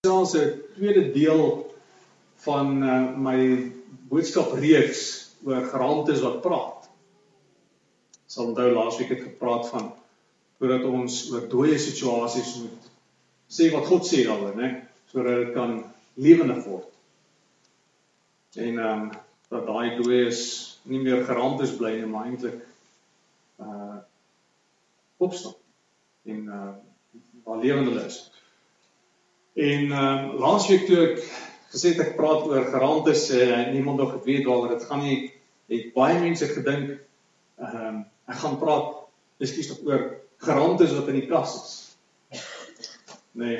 selfs 'n tweede deel van uh, my boodskap reeks oor geraamtes wat praat. Sal onthou laasweek het gepraat van voordat ons oor dooie situasies moet sê wat God sê daaroor, né, sodat dit kan lewendig word. En ehm um, dat daai dooies nie meer geraamtes bly nie, maar eintlik uh opstaan en uh waar lewende is. En ehm uh, laasweek toe ek gesê het ek praat oor geraamtes en uh, niemand nog geweet waaroor dit gaan nie, het baie mense gedink ehm um, ek gaan praat ekskuus tog oor geraamtes wat in die kas is. Nee.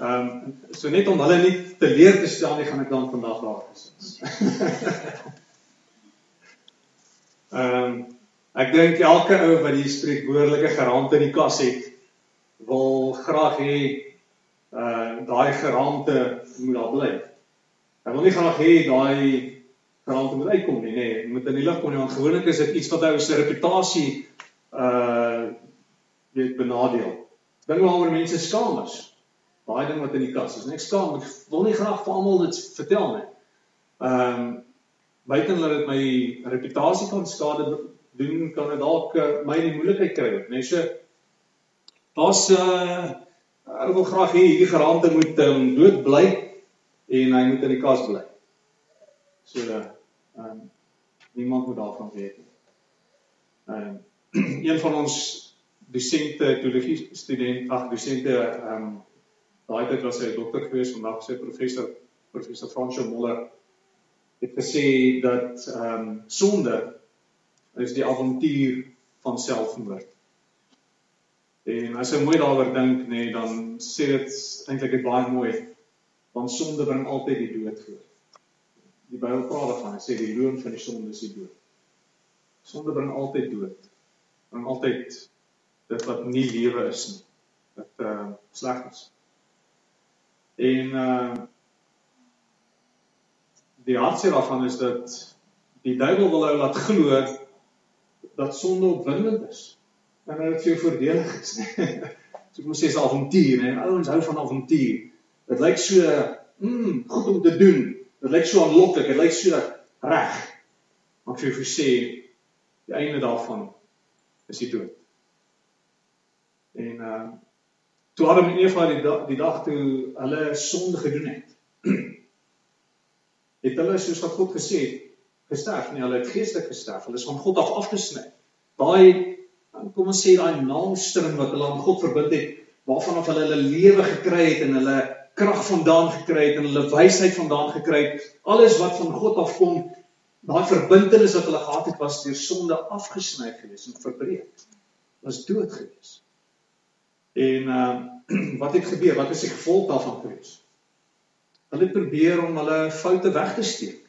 Ehm um, so net om hulle nie te leer te stel nie, gaan ek dan vandag daar gesit. Ehm um, ek dink elke ou wat die spreekwoordelike geraamte in die kas het, wil graag hê uh daai geraamte moet daar bly. Ek wil nie graag hê daai geraamte moet uitkom nie, nê. Nee, moet in die lig kom nie want gewoonlik is dit iets wat ou se reputasie uh weet benadeel. Dink waaroor mense skaam is. Daai ding wat in die kas is. Ek skaam, ek wil nie graag vir almal dit vertel nie. Ehm um, buiten dat dit my reputasie kan skade doen, kan dit dalk uh, my in die moeilikheid kry, nê. Nee, so daar's uh Ek wil graag hê hierdie geraamte moet um, dood bly en hy moet in die kas bly. So dat ehm um, niemand moet daarvan weet nie. Ehm um, een van ons dosente teologie student, ag dosente ehm um, daai tyd was hy 'n dokter gewees, vandag sê professor professor Fransjo Moller het gesê dat ehm um, sonde is die avontuur van selfmoord. En as jy mooi daaroor dink, nê, nee, dan sê dit eintlik baie mooi want sonde bring altyd die dood voor. Die Bybel praat daarvan, hy sê die loon van die sonde is die dood. Sonde bring altyd dood. Bring altyd dit wat nie lewe is nie. Dit uh sleg is. En uh die hartseer daarvan is dat die duiwel wil ou laat glo dat sonde opwindend is dan het dit vir jou voordelig is. so moet sê is avontuur, hè. Ouens hou van avontuur. Dit lyk so, mm, goed om te doen. Dit lyk so aanloklik, dit lyk so reg. Maar ek vir jou sê die einde daarvan is die dood. En uh toe Adam en Eva die dag, die dag toe hulle sonde gedoen het. het hulle soos wat God gesê het gesterf, nie hulle het geestelik gesterf. Hulle is van God af afgesny. Daai kom ons sê daai naamstring wat hulle aan God verbind het, waarvan of hulle hulle lewe gekry het en hulle krag vandaan gekry het en hulle wysheid vandaan gekry het, alles wat van God afkom, daai verbintenis wat hulle gehad het was deur sonde afgesny gewees en verbreek. Was dood gewees. En uh, wat het gebeur? Wat is die gevolg daarvan gewees? Hulle probeer om hulle foute weg te steek.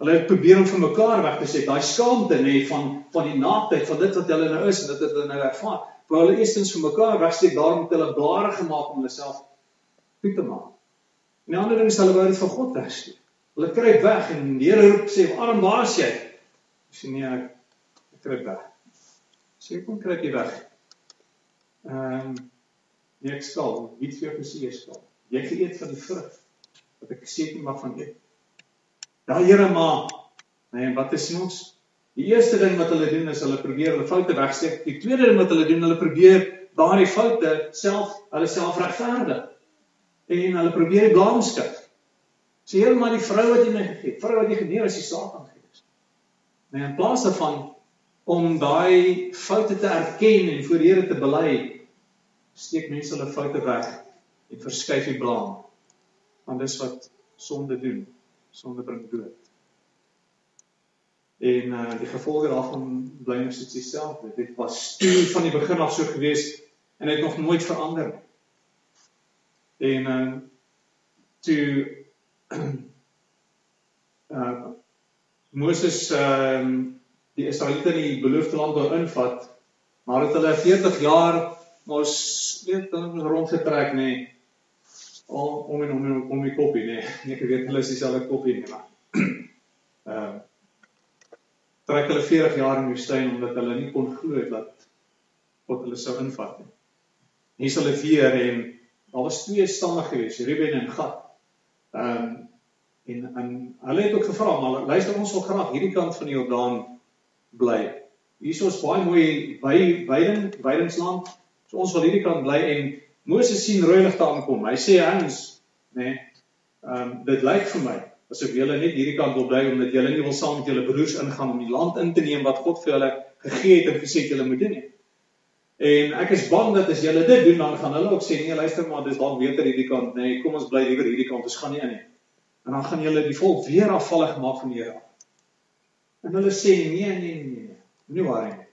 Hulle het probeer om vir mekaar weg te sê daai skaamte nê van van die naaktheid van dit wat hulle nou is en dit wat hulle nou ervaar. Wou hulle eerstens vir mekaar wegsteek daarom het hulle blare gemaak om hulle self toe te maak. En die ander ding is hulle wou dit vir God wegsteek. Hulle kruip weg en die Here roep sê arm waar is jy? Sê nee ek, ek kruip weg. Sê kom kruip jy weg. Ehm um, nee ek wie het vir jou gesê jy sal? Jy geëet van die vrug wat ek gesê het jy mag van eet. Ja Here maar. Nee, wat is ons? Die eerste ding wat hulle doen is hulle probeer hulle foute wegsteek. Die tweede ding wat hulle doen, hulle probeer daardie foute self hulle self regverdig. En hulle probeer die blame skuif. Sê Here maar die vrou wat jy my gegee het, vrou wat jy geneer as die Satan gewees. Nee, in plaas daarvan om daai foute te erken en voor die Here te bely, steek mense hulle foute weg en verskuif die blame. Want dis wat sonde doen sonde bring dood. En uh die gevolge daarvan bly nog steeds dieselfde. Dit was toe van die begin af so gewees en het nog nooit verander. En uh toe uh Moses ehm uh, die Israeliete in die beloofde land wou invat, maar het hulle 40 jaar mos weet dan rondgetrek nê. Nee, om om en om en om die koppie nê. Nee. Ek weet hulle is dieselfde koppie nie maar. Ehm uh, trek hulle 40 jaar in die woestyn omdat hulle nie kon glo dat God hulle sou invat nie. Hier is hulle weer en Daar was twee stamme gewees, Ruben en Gad. Ehm um, en en hulle het ook gevra, maar luister ons wil graag hierdie kant van die Jordaan bly. Hier is baie mooi by weiding, weidingsland. So ons wil hierdie kant bly en Moses sien rooi ligte aankom. Hy sê ons, nê, nee, ehm um, dit lyk vir my asof julle net hierdie kant wil bly omdat julle nie wil saam met julle broers ingaan om die land in te neem wat God vir julle gegee het en gesê het julle moet doen nie. En ek is bang dat as julle dit doen dan gaan hulle ook sê nee luister maar dis dalk beter hierdie kant nê nee, kom ons bly liewer hierdie kant ons gaan nie in nie. En dan gaan julle die volk weer afvallig maak van Here. En hulle sê nee nee nee. Moenie worry nie.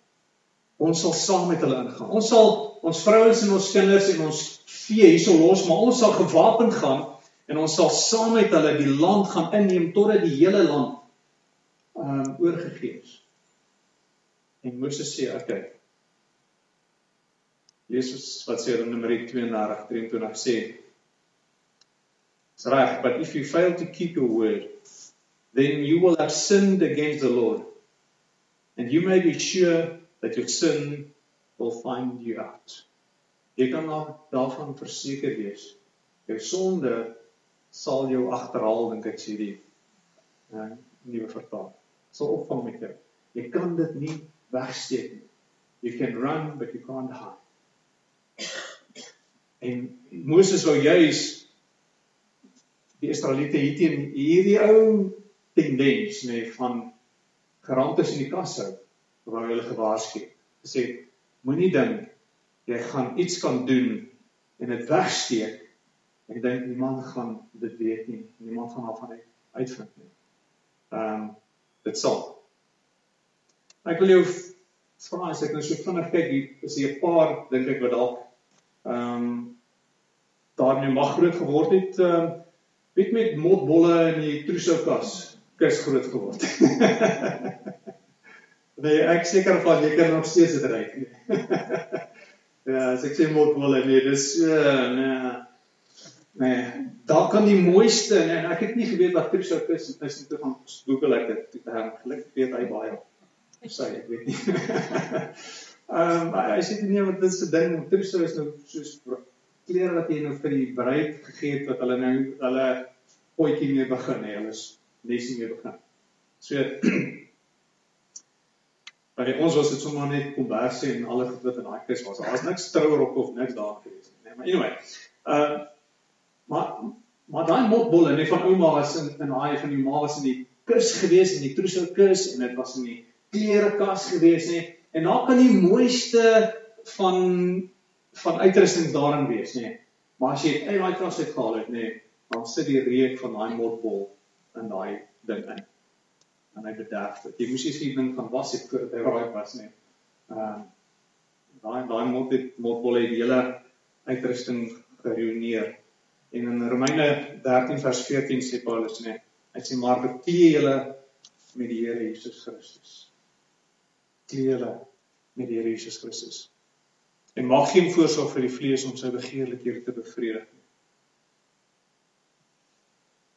Ons sal saam met hulle ingaan. Ons sal ons vrouens en ons kinders en ons vee hierso los maar ons sal gewapend gaan en ons sal saam met hulle die land gaan inneem totdat die hele land ehm um, oorgegee is. En Moses sê, "Oké, okay, Jesus wat sê in Numeri 32 23 sê It's right, but if you fail to keep your word, then you will have sinned against the Lord. And you may be sure that your sin will find you out. Jy kan daarvan verseker wees. Jou sonde sal jou agterhaal dink ek sê die uh, nuwe vertaal. Sal opvang met jou. Jy kan dit nie wegsteek nie. You can run but you can't hide. En Moses wou juis die Israeliete hierteen hierdie ou tendens nê nee, van gerantes in die kas hou waar hulle gewaarsku. Gesê moenie dink jy gaan iets kan doen en dit wegsteek en dink niemand gaan dit weet nie. Niemand gaan daarvan uitvind nie. Ehm um, dit sal. Ek wil jou vra as ek nou so vinnig kyk hier is hier 'n paar dink ek wat dalk ehm um, daarmee mag groot geword het ehm um, weet met motbolle in die trousoukas kus groot geword. nee, ek seker van jy kan nog steeds dit ry. ja, as ek sê motbolle nee, dis uh, nee. Nee, daar kan die mooiste en ek het nie geweet wat trousoukas is nie, toe gaan Google ek dit. Ek het gelukkig weet hy baie. Sy, ek weet nie. Ehm um, hy sê nie wat dit se ding om trousou is nou soos klere wat jy nou vir die bruid gegee het wat hulle nou hulle potjie mee begin hè, hulle nesie mee begin. So by ons was dit sommer net komberse en alle goed wat in daai kus was. Daar's niks trouerok of niks daar gewees nie. Nee, maar anyway. Ehm uh, maar maar daai motbolle net van ouma was in in daai van die ma was in die kus gewees in die trousou kus en dit was in die klerekas gewees nie. En daar kan die mooiste van van uitrusting daarin wees, nê. Maar as jy uit daai klas uit gehaal het, nê, dan sit die reuk van daai motbol in daai ding in. En hy bederf dit. Jy moes sien ding van was dit voordat hy raai was nie. Ehm uh, daai daai mot motbol het die hele uitrusting geruineer. En in Romeine 13 vers 14 sê Paulus nê, hy sê maar beklee julle met die Here Jesus Christus kleure met die Here Jesus Christus. En mag geen voorstel vir die vlees om sy begeerlikhede te bevredig nie.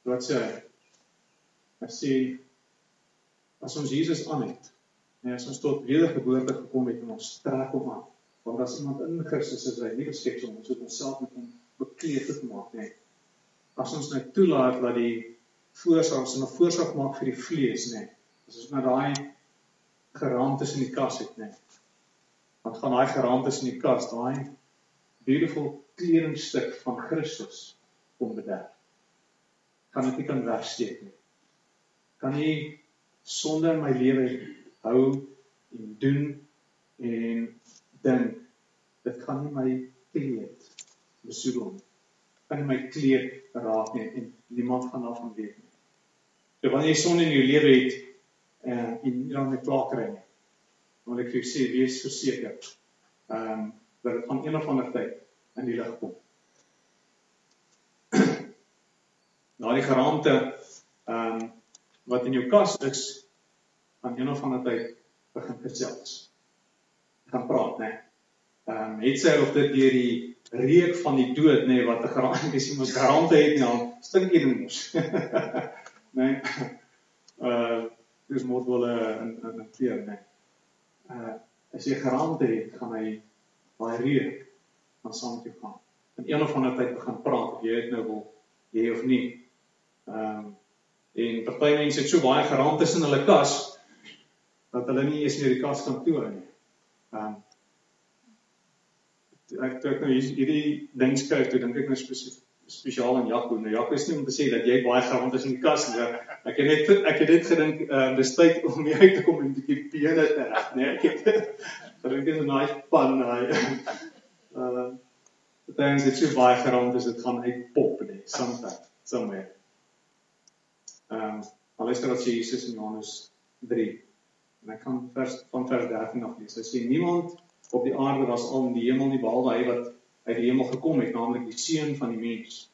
Wat sê hy? Hy sê as ons Jesus aan het, en as ons tot wedergeboorte gekom het en ons trek hom aan, want as iemand in Christus is, hy nie geskep om op onsself met hom bekleed te maak nie. As ons net toelaat dat die voorstel ons 'n voorstel maak vir die vlees, nê. As ons na daai geraamtes in die kas het net. Want van daai geraamtes in die kas, daai beautiful kledingstuk van Christus kom bederf. Kan ek nie kan wegsteek nie. Kan nie sonde in my lewe hou en doen en dink dit gaan nie my kleed besoedel nie. Nie my kleed raak nie en niemand gaan daarvan weet nie. So wanneer jy sonde in jou lewe het, en en dan net klaar kry nie. Want ek vir jou sê wees verseker. Ehm um, dat dit van een of ander tyd in die lig kom. Na die geraamte ehm um, wat in jou kas is van een of ander tyd begin gesels. gaan praat, né? Ehm um, het sy of dit deur die reuk van die dood nê nee, wat 'n geraamte is, mos geraamte het nie al stink hier mos. né? Uh dis motwolle in in 'n kleer net. Uh as jy geraamte het, gaan hy baie reuk van saam met jou gaan. in een of ander tyd begin praat of jy dit nou wil hê of nie. Ehm um, en party mense het so baie geraamtes in hulle kas dat hulle nie eens meer die kas kan toe hou nie. Ehm um, ek dink nou hierdie ding skryf toe dink ek nou spesifiek spesiaal aan Jaco. Nou is nie om te sê dat jy baie geraamtes in die kas het. Ek het net ek het dit gedink ehm uh, dis tyd om jy uit te kom en 'n bietjie pene te reg, nee. Ek het dink dit is 'n nice pan daai. Uh dan is dit so baie geraamtes dit gaan uitpop nee, sometime somewhere. Ehm um, alhoewel wat sê Jesus in Johannes 3 en ek kan vers van vers 13 af lees. Hy sê niemand op die aarde was al in die hemel nie behalwe hy wat uit die hemel gekom het, naamlik die seun van die mens.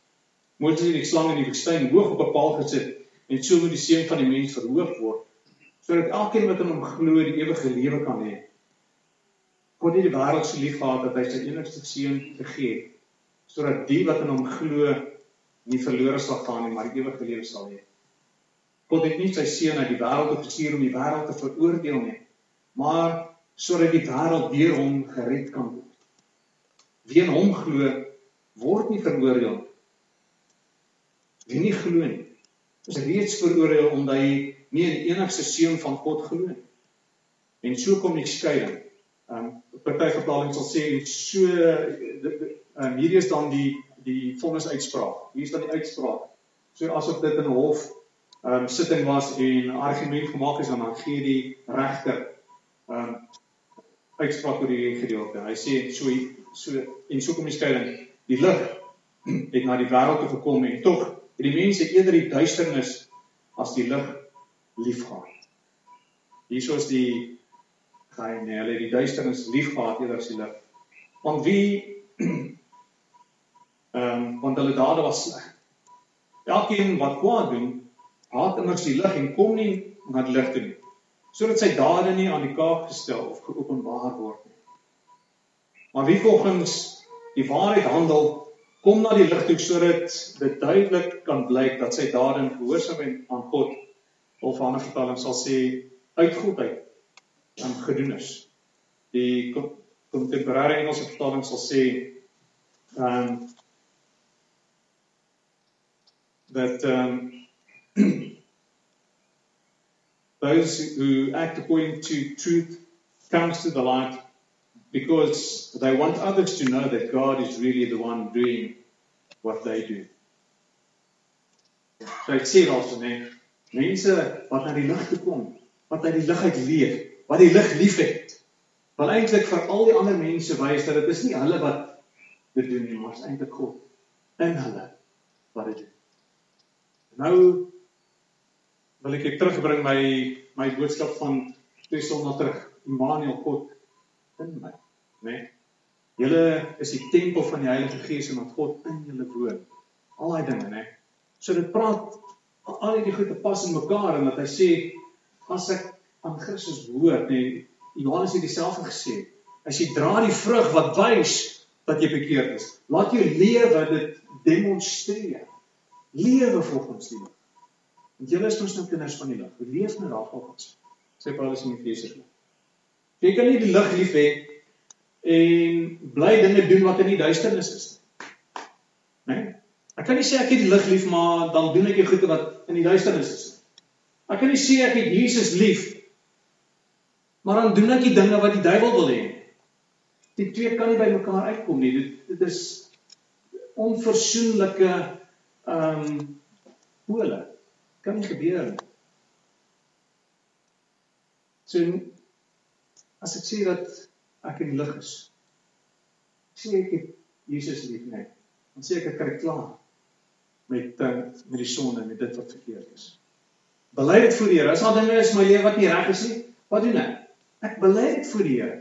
Moses het die slang in die woestyn hoog op 'n paal gesit en so moet die seun van die mens verhoog word sodat elkeen wat in hom glo die ewige lewe kan hê. God het die wêreld so lief gehad dat hy sy enigste seun gegee het sodat die wat in hom glo nie verlore sal gaan nie, maar die ewige lewe sal hê. God het nie sy seun uit die wêreld gestuur om die wêreld te veroordeel nie, maar sodat die wêreld deur hom gered kan word. Wie in hom glo, word nie veroordeel nie. Wie nie glo nie, is reeds veroordeel omdat hy nie in enigste seun van God glo nie. En so kom die skeiding. Um party vertaling sal sê so um, hierdie is dan die die vonnis-uitspraak. Hier is dan die uitspraak. So asof dit in 'n hof um sitting was en 'n argument gemaak is aan dan gee die regter um uitspraak oor hierdie gedeelte. Hy sê so so en so kom die skeiding. Die lig het na die wêreld toe gekom en tog het die mense eerder die duisternis as die lig liefgehad. Hierso is die geheim, nee, hulle het die duisternis liefgehad eerder as die lig. Want wie ehm um, want hulle dade was sleg. Elkeen wat kwaad doen, haat immers die lig en kom nie na die lig toe nie sodat sy dade nie aan die kaak gestel of geopenbaar word nie. Maar wie volgens die waarheid handel, kom na die lig toe sodat dit duidelik kan blyk dat sy dade in gehoorsaamheid aan God of aan 'n vertaling sal sê uit godheid aan gedoen is. Die kontemporêre Engelse vertaling sal sê ehm um, ehm um, those who act according to truth comes to the light because they want others to know that God is really the one doing what they do. So ek sê also nee, mense wat na die lig toe kom, wat uit die lig uit leef, wat die lig liefhet, wil eintlik vir al die ander mense wys dat dit is nie hulle wat dit doen nie, maar is eintlik God in hulle wat dit doen. Nou wil ek ek terugbring my my boodskap van sondae terug. Immanuel God in my, né? Nee? Julle is die tempel van die Heilige Gees en dat God in julle woon. Al daai dinge, né? Nee? So dit praat al hierdie goed te pas in mekaar en dat hy sê as ek aan Christus behoort, nê, nee, Johannes het dieselfde gesê. As jy dra die vrug wat wys dat jy bekeerd is, laat jou lewe dit demonstreer. Lewe volgens die wet. Want julle is mos nou kinders van die lig. Leef nou daarvolgens. Sê Paulus in Efesiërs. Jy kan nie die lig lief hê en bly dinge doen wat in die duisternis is nie. Né? Nee? Ek kan nie sê ek het die lig lief maar dan doen ek die goeie wat in die duisternis is nie. Ek kan nie sê ek het Jesus lief maar dan doen ek die dinge wat die duiwel wil hê. Die twee kan nie by mekaar uitkom nie. Dit dit is onversoenlike ehm um, pole kan nie gebeur nie. So as ek sê dat ek in die lig is, sê ek het Jesus lief net. Dan sê ek ek kry klaar met met die sonde en met dit wat verkeerd is. Bely dit voor die Here. As daar dinge is in my lewe wat nie reg is nie, wat doen ek? Ek bely dit voor die Here.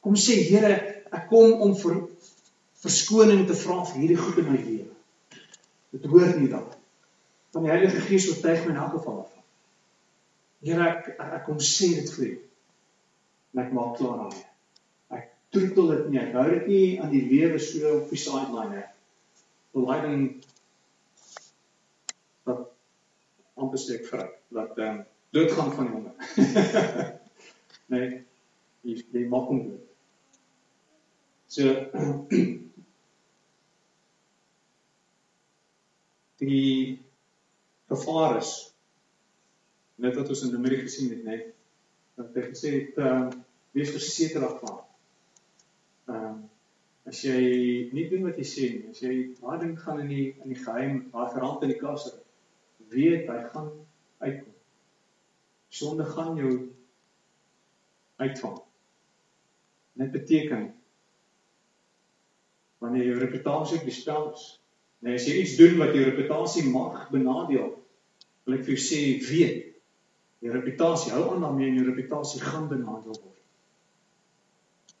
Kom sê Here, ek kom om vir verskoning te vra vir hierdie goed in my lewe. Dit hoort nie dan van die Heilige Gees oortuig my in elk geval af. Here ek ek kom sê dit vir u. En ek maak klaar daarmee. Ek troetel dit nie. Ek hou dit nie aan die lewe so op die sideline nie. Belyding dat amper steek vir dat ehm um, doodgaan van honger. nee, jy jy maak hom dood. So die gevaar is. Net wat ons in Numeri gesien het, nê. Dat hy gesê het, ehm uh, wees verseker daarvan. Ehm uh, as jy nie doen wat jy sê nie, as jy daai ding gaan in die in die geheim, daai gerand in die kas het, weet hy gaan uitkom. Sonde gaan jou uitvang. Dit beteken wanneer jou reputasie op die spel is, nee, as jy iets doen wat jou reputasie mag benadeel, wil ek vir jou sê weet, jou reputasie hou aan daarmee en jou reputasie gaan benadeel word.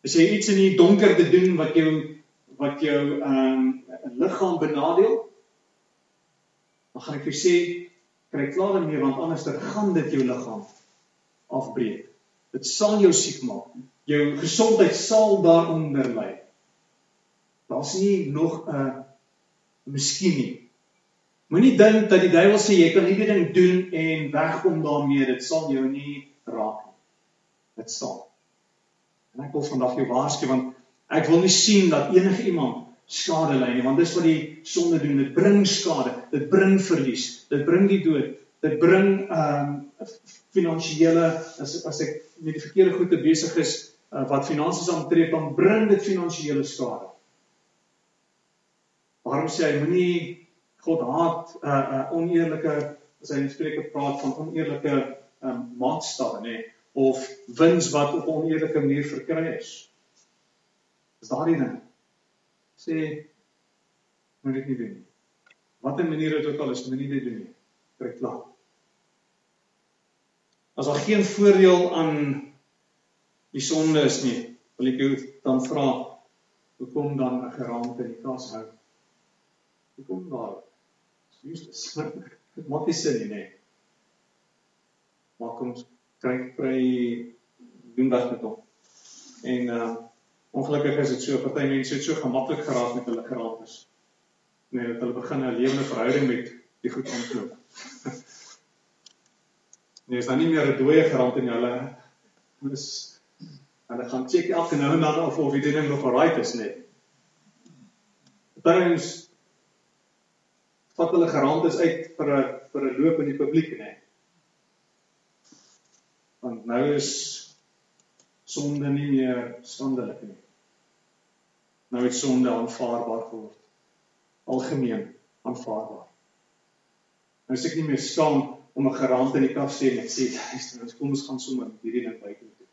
As jy iets in die donker te doen wat jou wat jou ehm um, liggaam benadeel, dan gaan ek vir sê kry klaar daarmee want anders dan gaan dit jou liggaam afbreek. Dit sal jou siek maak. Jou gesondheid sal daaronder lê. Daar's nie nog 'n uh, miskien nie. Moenie dink dat die duiwel sê jy kan hierdie ding doen en wegkom daarmee. Dit sal jou nie raak nie. Dit sal. En ek wil vandag jou waarsku want ek wil nie sien dat enige iemand skade ly nie want dis wat die sonde doen. Dit bring skade, dit bring verlies, dit bring die dood, dit bring ehm um, finansiële as as ek met die verkeerde goede besig is uh, wat finansies aantree dan bring dit finansiële skade. Waarom sê hy moenie God haat 'n uh, uh, oneerlike as hy in Spreuke praat van oneerlike um, maatstawwe nê of wins wat op 'n oneerlike manier verkry is. Is daardie ding. Sê moet dit nie doen nie. Watter manier dit ook al is, moenie dit doen nie. Kry klaar. As daar geen voordeel aan die sonde is nie, wil ek jou dan vra hoekom dan 'n geraamte in die kas hou? Hoekom daar? Jesus. Dit maak nie sin nie, nê. Maar kom kry kry doen wat met hom. En uh ongelukkig is dit so, party mense het so gemaklik geraak met hulle geraamtes. Nee, dat hulle begin 'n lewende verhouding met die goed aanknoop. nee, is dan nie meer 'n dooie geraamte nie, hulle is hulle gaan check elke nou en dan of of die ding nog alright is, nê. Party mense vat hulle geraamtes uit vir 'n vir 'n loop in die publiek nê. Want nou is sonde nie meer skandelik nie. Nou het sonde aanvaarbaar geword. Algemeen aanvaarbaar. Nou is ek nie meer skaam om 'n geraamte in die kaf sê net sê, luister, ons kom ons gaan sommer hierdie ding toe.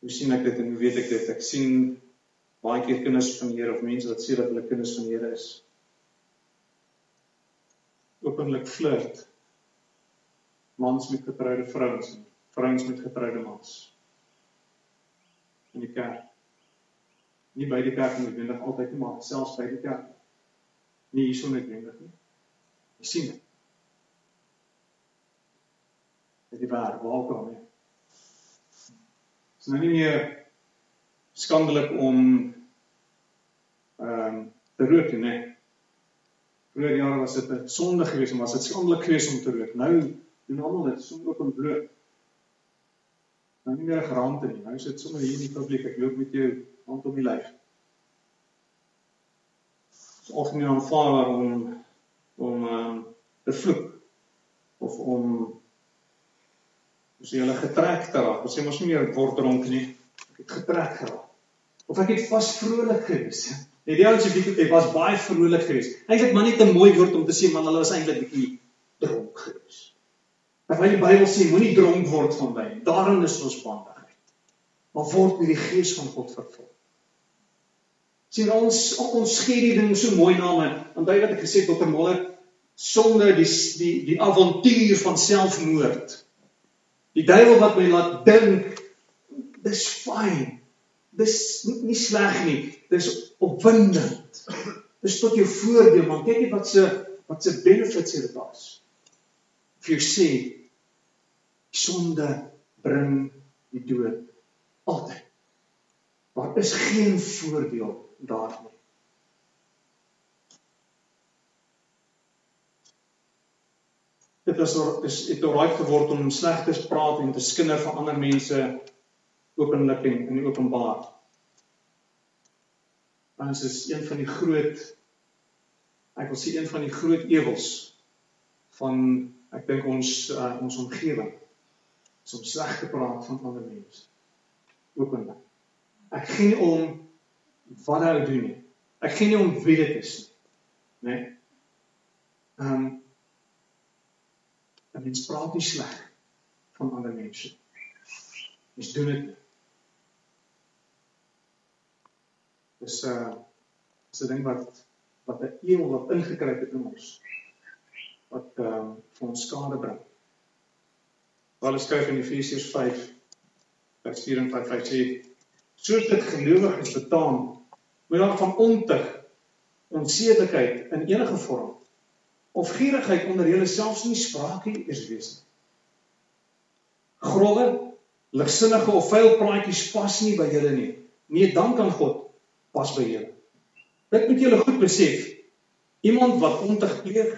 Hoe sien ek dit en hoe weet ek dit? Ek sien baie keer kinders van die Here of mense wat sê dat hulle kinders van die Here is. Openlik flirt. Mans met getroude vrouens en vrouens met getroude mans. In die kerk. Nie by die kerk noodwendig altyd nie, maar selfs by die kerk. Nie hierson noodwendig nie. Jy sien dit. Dit is waar, waar kom jy? Dit is nou nie meer skandelik om ehm um, te rook nie. Vroeger jare was dit 'n sonde geweest was dit skandelik geweest om te rook. Nou doen almal dit so oop en bloot. Nou nie meer 'n geraamte nie. Nou is dit sommer hier in die publiek. Ek loop met jou hand om die lyf. Dit is algemeen aanvaar om om um, te vloek of om as jy hulle getrek te raak. Ons sê mos nie meer word dronk nie. Ek het getrek geraak. Of ek het vas vrolik gewees. Die ouens het ek was baie vrolik geweest. Eintlik maar net 'n mooi woord om te sê man hulle was eintlik bietjie dronk geweest. Terwyl die Bybel sê moenie dronk word van wyn. Daarin is ons bandigheid. Maar word met die gees van God vervul. Sien ons ons gee die ding so mooi name. Onthou wat ek gesê het Dr. Moller sonde die die die avontuur van selfmoord. Die duiwel wat my laat dink dis fyn. Dis nie, nie sleg nie. Dis opwindend. Dis tot jou voordeel, maar kyk net wat se wat se benefits hier daar's. Vir jou sê sonde bring die dood altyd. Daar is geen voordeel daarin. Dit is is dit oral geword om sleg te praat en te skinder van ander mense openlik en in openbaar. Ons is een van die groot ek wil sê een van die groot ewels van ek dink ons uh, ons omgewing is om sleg te praat van ander mense. Openlik. Ek gee nie om wat hy doen nie. Ek gee nie om wie dit is nie. Né? Nee? Ehm um, 'n mens praat nie sleg van ander mense. Mens doen dit. Dis 'n uh, is 'n ding wat wat 'n eeu wat ingekruip het in ons wat ehm um, vir ons skade bring. Paulus skryf in Efesiërs 5 vers 4 en 5 sê soos dit gelowiges betaam moet daar van ontug onsedelikheid in enige vorm of gierigheid onder julle selfs nie sprake is wees nie. Grolle, ligsinnige of vuil praatjies pas nie by julle nie. Nee, dan kan God pas by julle. Dit moet julle goed besef. Iemand wat ontug pleeg,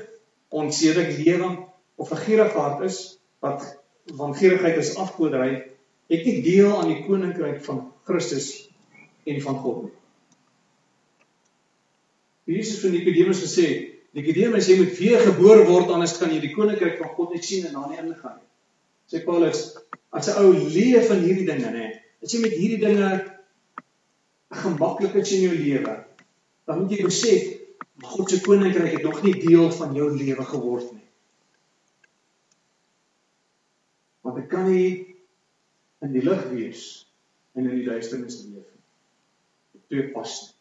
onsedelik lewe of 'n gierige hart is, wat van gierigheid is afgoderry, het nie deel aan die koninkryk van Christus en van God nie. Jesus het Nikodemus gesê, Nikodemus, jy moet weer gebore word anders kan jy die koninkryk van God net sien en dan nie ingaan nie. Sê Paulus, as 'n ou leef van hierdie dinge, nê, as jy met hierdie dinge gemaklik is in jou lewe, dan moet jy besef God se koninkryk het nog nie deel van jou lewe geword nie. Want ek kan nie in die lig wees en in die duisternis leef nie. Dit twee pas nie.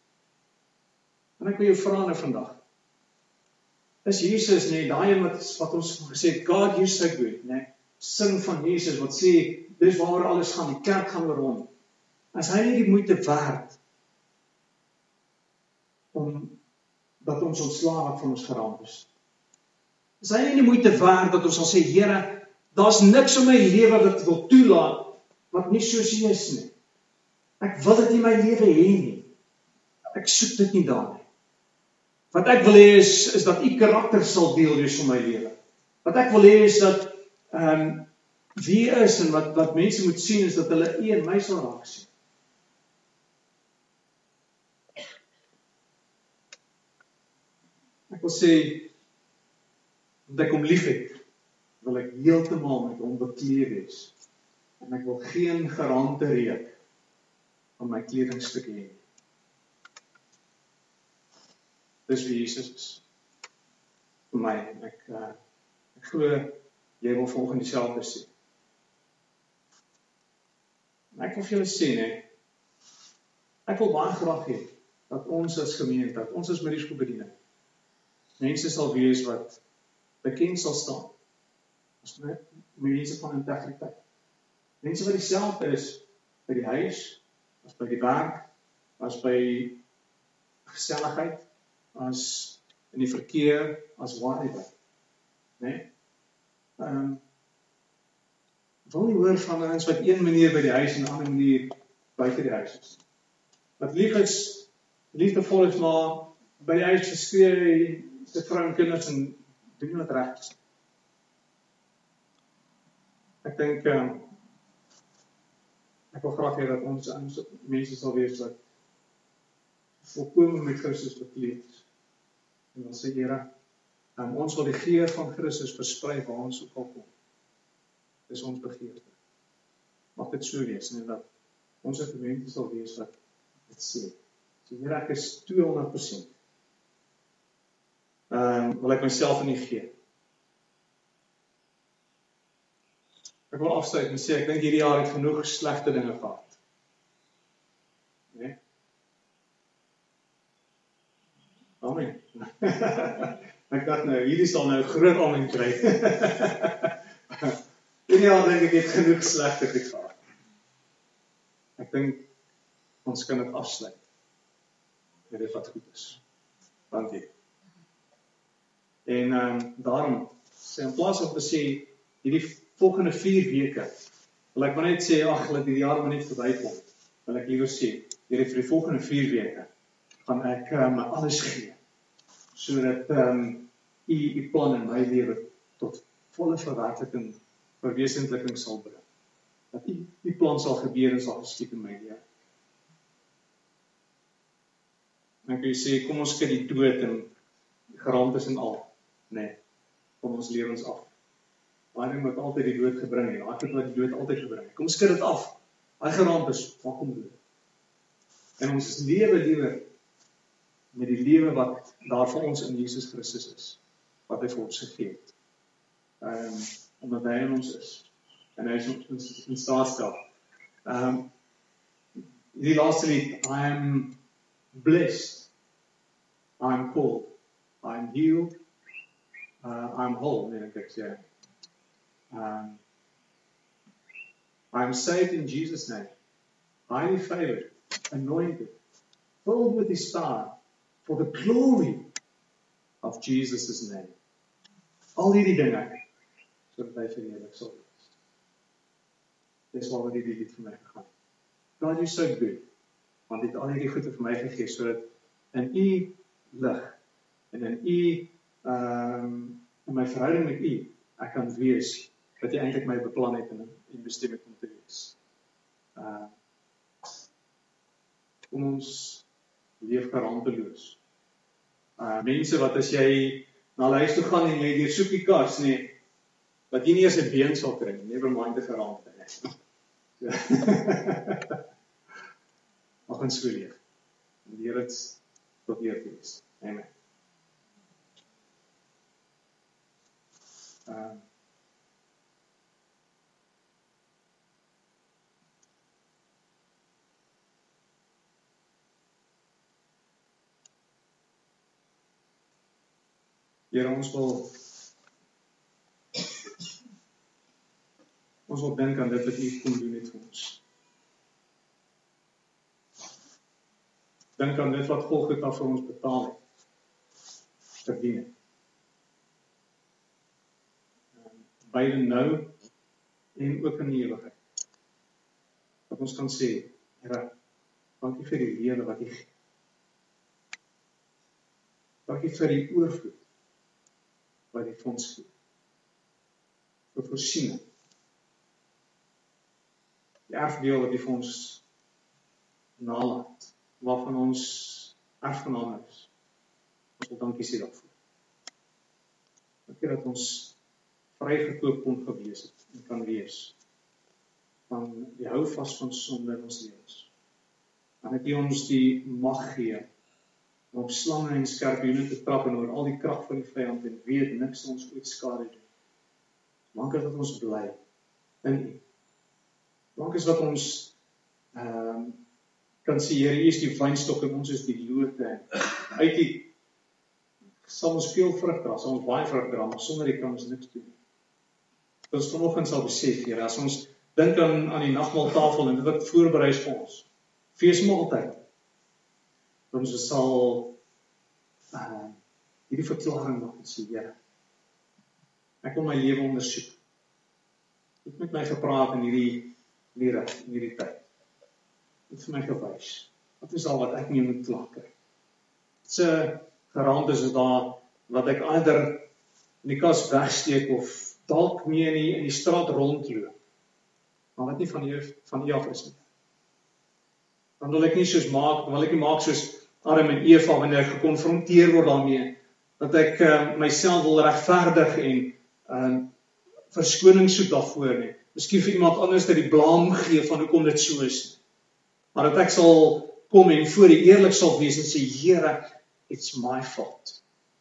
En ek wil jou vra nou vandag. Is Jesus net daai een wat wat ons gesê het God you so good, né? Sing van Jesus wat sê dis waaroor alles gaan, die kerk gaan oor hom. As hy nie die moeite werd om dat ons ontslae wat van ons geraak is. Is hy nie die moeite werd dat ons sal sê Here, daar's niks in my lewe wat ek wil toelaat wat nie soos U is nie. Ek wil dit in my lewe hê nie. Ek soek dit nie daar nie. Wat ek wil hê is is dat u karakter sal deel wees van my lewe. Wat ek wil hê is dat ehm um, wie is en wat wat mense moet sien is dat hulle u en my sal raak sien. Ek wil sê dat ek hom liefhet, wil ek heeltemal met hom bekleed wees. En ek wil geen gerande reuk van my kledingstuk hê. Dis wie Jesus is. vir my en ek uh, ek glo jy wil volgens dieselfde sê. Ek wil vir julle sê nê. Ek wil baie graag hê dat ons as gemeente, dat ons as Mariespoort bediening mense sal wees wat bekend sal staan. As mense van integriteit. Mense wat dieselfde is by die huis, as by die werk, as by geselligheid, as in die verkeer as whatever. Né? Nee? Ehm um, wil nie hoor van ons wat een manier by die huis en 'n ander manier buite die huis is. Wat lief is, liefdevol is maar by die huis geskree se vrou en kinders en doen wat reg is. Ek dink ehm um, ek wil graag hê dat ons ons mense sal wees wat volkome met Christus bekleed is. En dan sê Here, um, ons wil die geur van Christus versprei waar ons ook al kom. Dis ons begeerte. Mag dit so wees en dat ons gemeente sal wees wat dit sê. So Here, ek is 200% Ehm um, wil ek myself in U gee. Ek wil afsluit en sê ek dink hierdie jaar het genoeg slegte dinge gehad. Né? Nee? Amen. ek dink nou hierdie sal nou groot amen kry. En ja, dink ek het genoeg slegte gehad. Ek dink ons kan dit afsluit. Dit wat goed is. Dankie. En ehm um, daarom sê in plaas om te sê hierdie volgende 4 weke wil ek maar net sê ag, laat die jaar maar net verbykom. Wil ek liewer sê hierdie vir die volgende 4 weke gaan ek uh, my alles gee sodat ehm um, u u plan in my lewe tot volle verwerkliking verwesenliking sal bring. Dat u u plan sal gebeur en sal geskied in my lewe. Dan kan jy sê kom ons kyk die dood en geraamtes en al, nê. Nee, kom ons lewens af. Baie ding wat altyd die dood gebring het. Daai wat die dood altyd gebring het. Kom skud dit af. Daai geraamtes, wat kom dood? En ons lewe liewer met die lewe wat daar vir ons in Jesus Christus is, wat hy vir ons gegee het. Ehm um, omdat hy in ons is en hy is ons in staat stel. Ehm um, die laaste lied I am blessed. I'm called. I'm healed. Uh, I'm whole, nee, ek sê. Um, I'm saved in Jesus' name. Highly favored, anointed, filled with His power for the glory of Jesus' name. Al hierdie dinge sodat hy verheerlik sal wees. Dis waaroor die lied vir my gegaan. God is so good want hy het al hierdie goede vir my gegee sodat in u lig en in u ehm um, in my verhouding met u ek kan wees wat jy eintlik my beplan het en en bestem het om te wees. Uh om ons leef geraamteloos. Uh mense wat as jy na huis toe gaan en jy deur soepie kas nê wat jy nie eens 'n been sal kry nie, never mind die geraamte nie. mag ons so leef. En die Here het tot eer wees. Amen. Uh Here ons wil ons wil dink aan dit wat U kom doen het vir ons. dink aan dit wat Golgotha vir ons betaal het. Verdien het. Beide nou en ook in die ewigheid. Dat ons kan sê, Here, dankie vir die lewe wat U gee. Dankie vir die oorvloed wat U vir ons gee. vir voorsiening. Die erfdeel wat U vir ons nalaat waarvan ons erfgename is. Ons wil dankie sê daarvoor. Dankie dat ons vrygekoop kon gewees het en kan wees van die hou vas van sonde in ons lewens. En dat U ons die mag gee om slange en skorpioene te trap en oor al die krag van die vyand en weet niks ons ooit skade doen. Dankie dat ons bly in U. Dankie dat ons ehm um, kan sê Here, U is die wynstok en ons is die lote. Uit die sal ons veel vrug dra, sal ons baie vrug dra, maar sonder U kan ons niks doen. Ons vanoggend sal besef, Here, as ons dink aan aan die nagmaaltafel en dit wat voorberei is vir ons. Feesmaaltyd. Ons sal uh hierdie verklaring maak en sê, Here, ek wil my lewe ondersoek. Ek het met my gepraat in hierdie hierdie hierdie tyd het vir my gewys. Wat is al wat ek nie moet kla kry? Se geraamd is daar wat ek ander in die kas wegsteek of dalk nie in die in die straat rondloop. Maar wat nie van hier van U af is nie. Dan wil ek nie soos maak, wil ek nie maak soos Adam en Eva wanneer ek gekonfronteer word daarmee dat ek uh, myself wil regverdig en uh verskoning soek daarvoor nie. Miskien vir iemand anders dat die blame gee van hoekom dit so is. Maar dat ek sal kom en voor die eerlik sal wees en sê Here it's my fault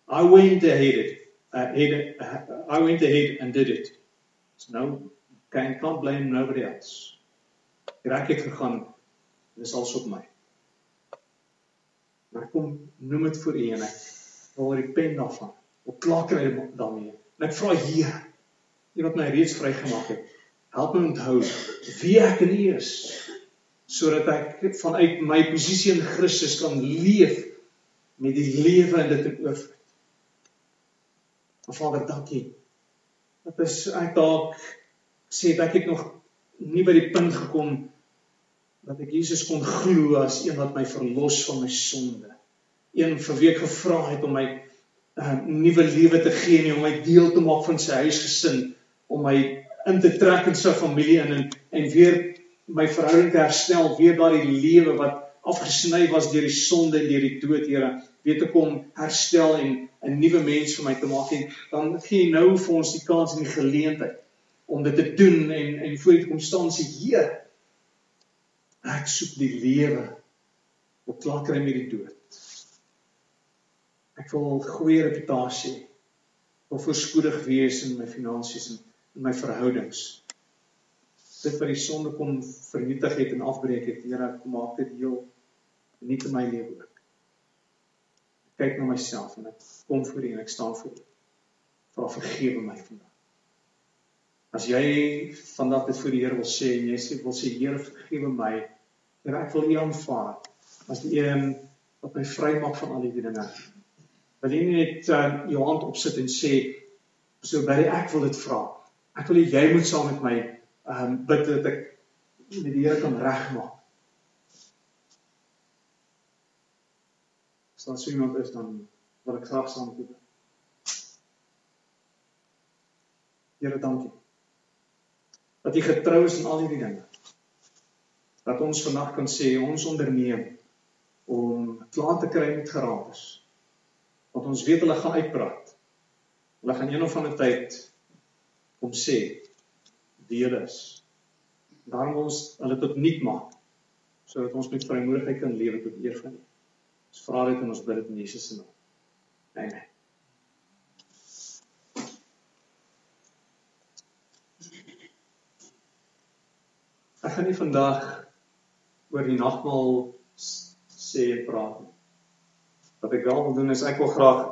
i went ahead it uh, ahead, uh, i went ahead and did it. So no can can't blame nobody else. Ek het gegaan. Dis als op my. Maar kom noem dit vir u en ek. Wil repent daarvan. Of klaar kry daarmee. En ek vra Here U wat my reeds vrygemaak het help my onthou wie ek in U is sodat ek vanuit my posisie in Christus kan leef met die lewe in dit in oorvloed. Vader, dankie. Dat is ek dalk sê dat ek het nog nie by die punt gekom dat ek Jesus kon glo as een wat my verlos van my sonde. Een vir wie ek gevra het om my 'n uh, nuwe lewe te gee en om my deel te maak van sy huisgesin, om my in te trek in sy familie in en en weer my verhouding te herstel, weer daardie lewe wat afgesny was deur die sonde en deur die dood, Here, weet ek om herstel en 'n nuwe mens vir my te maak en dan gee jy nou vir ons die kans en die geleentheid om dit te doen en en voor U te kom staan sê Heer ek soek die lewe op klaar kry met die dood. Ek wil goeie reputasie wil voorspoedig wees in my finansies en in my verhoudings. Dit wat die sonde kom vernietig het en afbreek het, Here, maak dit heel nie in my lewe ook. Ek kyk na myself en ek kom voor U en ek staan voor U. Vra vergewe my vandag. As jy vandag dit voor die Here wil sê en jy sê wil sê Here vergewe my, Here ek wil U aanvaar as die een wat my vrymaak van al die dinge. Wil jy net uh, jou hand opsit en sê so baie ek wil dit vra. Ek wil jy moet saam met my ehm um, bid dat ek met die Here kan regmaak. Daar so iemand is dan wil ek graag saam met. Here dankie dat U getrou is in al hierdie dinge. Dat ons vandag kan sê ons onderneem om klaar te kry met geraamtes. Want ons weet hulle gaan uitpraat. Hulle gaan eendag van 'n tyd kom sê hulle is. Daarom ons hulle tot nik maak sodat ons met vrymoedigheid kan lewe tot eer van U. Ons vra dit en ons bid dit in Jesus se naam. Amen. Ek gaan nie vandag oor die nagmaal sê praat nie. Wat ek wel wil doen is ek wil graag